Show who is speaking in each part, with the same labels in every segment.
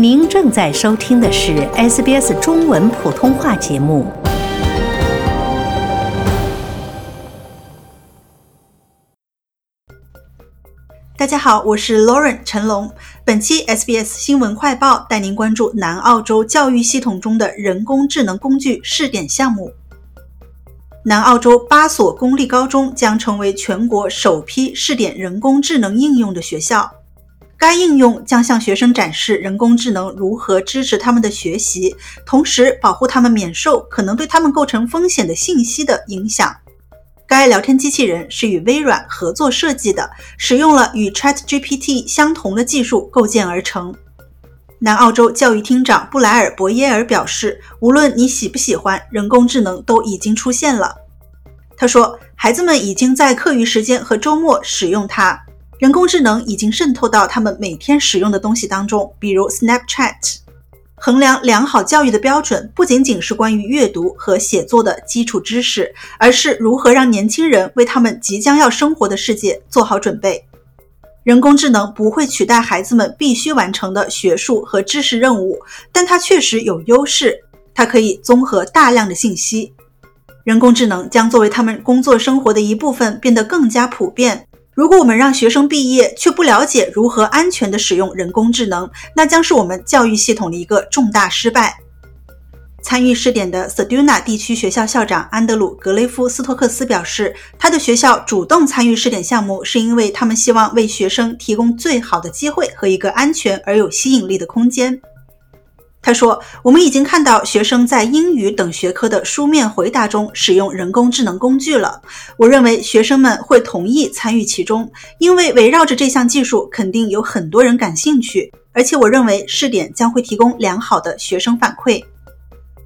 Speaker 1: 您正在收听的是 SBS 中文普通话节目。
Speaker 2: 大家好，我是 Lauren 陈龙。本期 SBS 新闻快报带您关注南澳洲教育系统中的人工智能工具试点项目。南澳洲八所公立高中将成为全国首批试点人工智能应用的学校。该应用将向学生展示人工智能如何支持他们的学习，同时保护他们免受可能对他们构成风险的信息的影响。该聊天机器人是与微软合作设计的，使用了与 ChatGPT 相同的技术构建而成。南澳洲教育厅长布莱尔·博耶尔表示：“无论你喜不喜欢，人工智能都已经出现了。”他说：“孩子们已经在课余时间和周末使用它。”人工智能已经渗透到他们每天使用的东西当中，比如 Snapchat。衡量良好教育的标准不仅仅是关于阅读和写作的基础知识，而是如何让年轻人为他们即将要生活的世界做好准备。人工智能不会取代孩子们必须完成的学术和知识任务，但它确实有优势。它可以综合大量的信息。人工智能将作为他们工作生活的一部分变得更加普遍。如果我们让学生毕业却不了解如何安全地使用人工智能，那将是我们教育系统的一个重大失败。参与试点的 Seduna 地区学校校长安德鲁·格雷夫斯托克斯表示，他的学校主动参与试点项目，是因为他们希望为学生提供最好的机会和一个安全而有吸引力的空间。他说：“我们已经看到学生在英语等学科的书面回答中使用人工智能工具了。我认为学生们会同意参与其中，因为围绕着这项技术，肯定有很多人感兴趣。而且，我认为试点将会提供良好的学生反馈。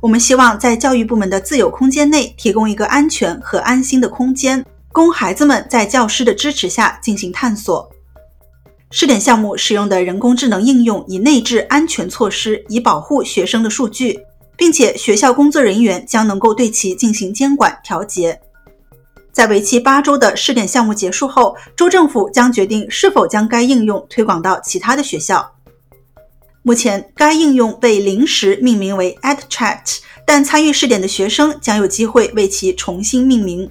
Speaker 2: 我们希望在教育部门的自有空间内提供一个安全和安心的空间，供孩子们在教师的支持下进行探索。”试点项目使用的人工智能应用已内置安全措施，以保护学生的数据，并且学校工作人员将能够对其进行监管调节。在为期八周的试点项目结束后，州政府将决定是否将该应用推广到其他的学校。目前，该应用被临时命名为 EdChat，但参与试点的学生将有机会为其重新命名。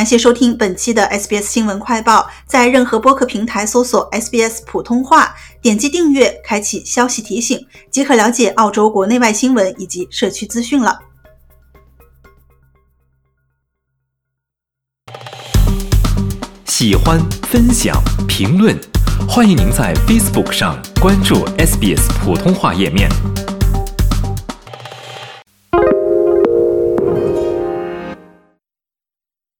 Speaker 2: 感谢收听本期的 SBS 新闻快报，在任何播客平台搜索 SBS 普通话，点击订阅，开启消息提醒，即可了解澳洲国内外新闻以及社区资讯了。
Speaker 3: 喜欢、分享、评论，欢迎您在 Facebook 上关注 SBS 普通话页面。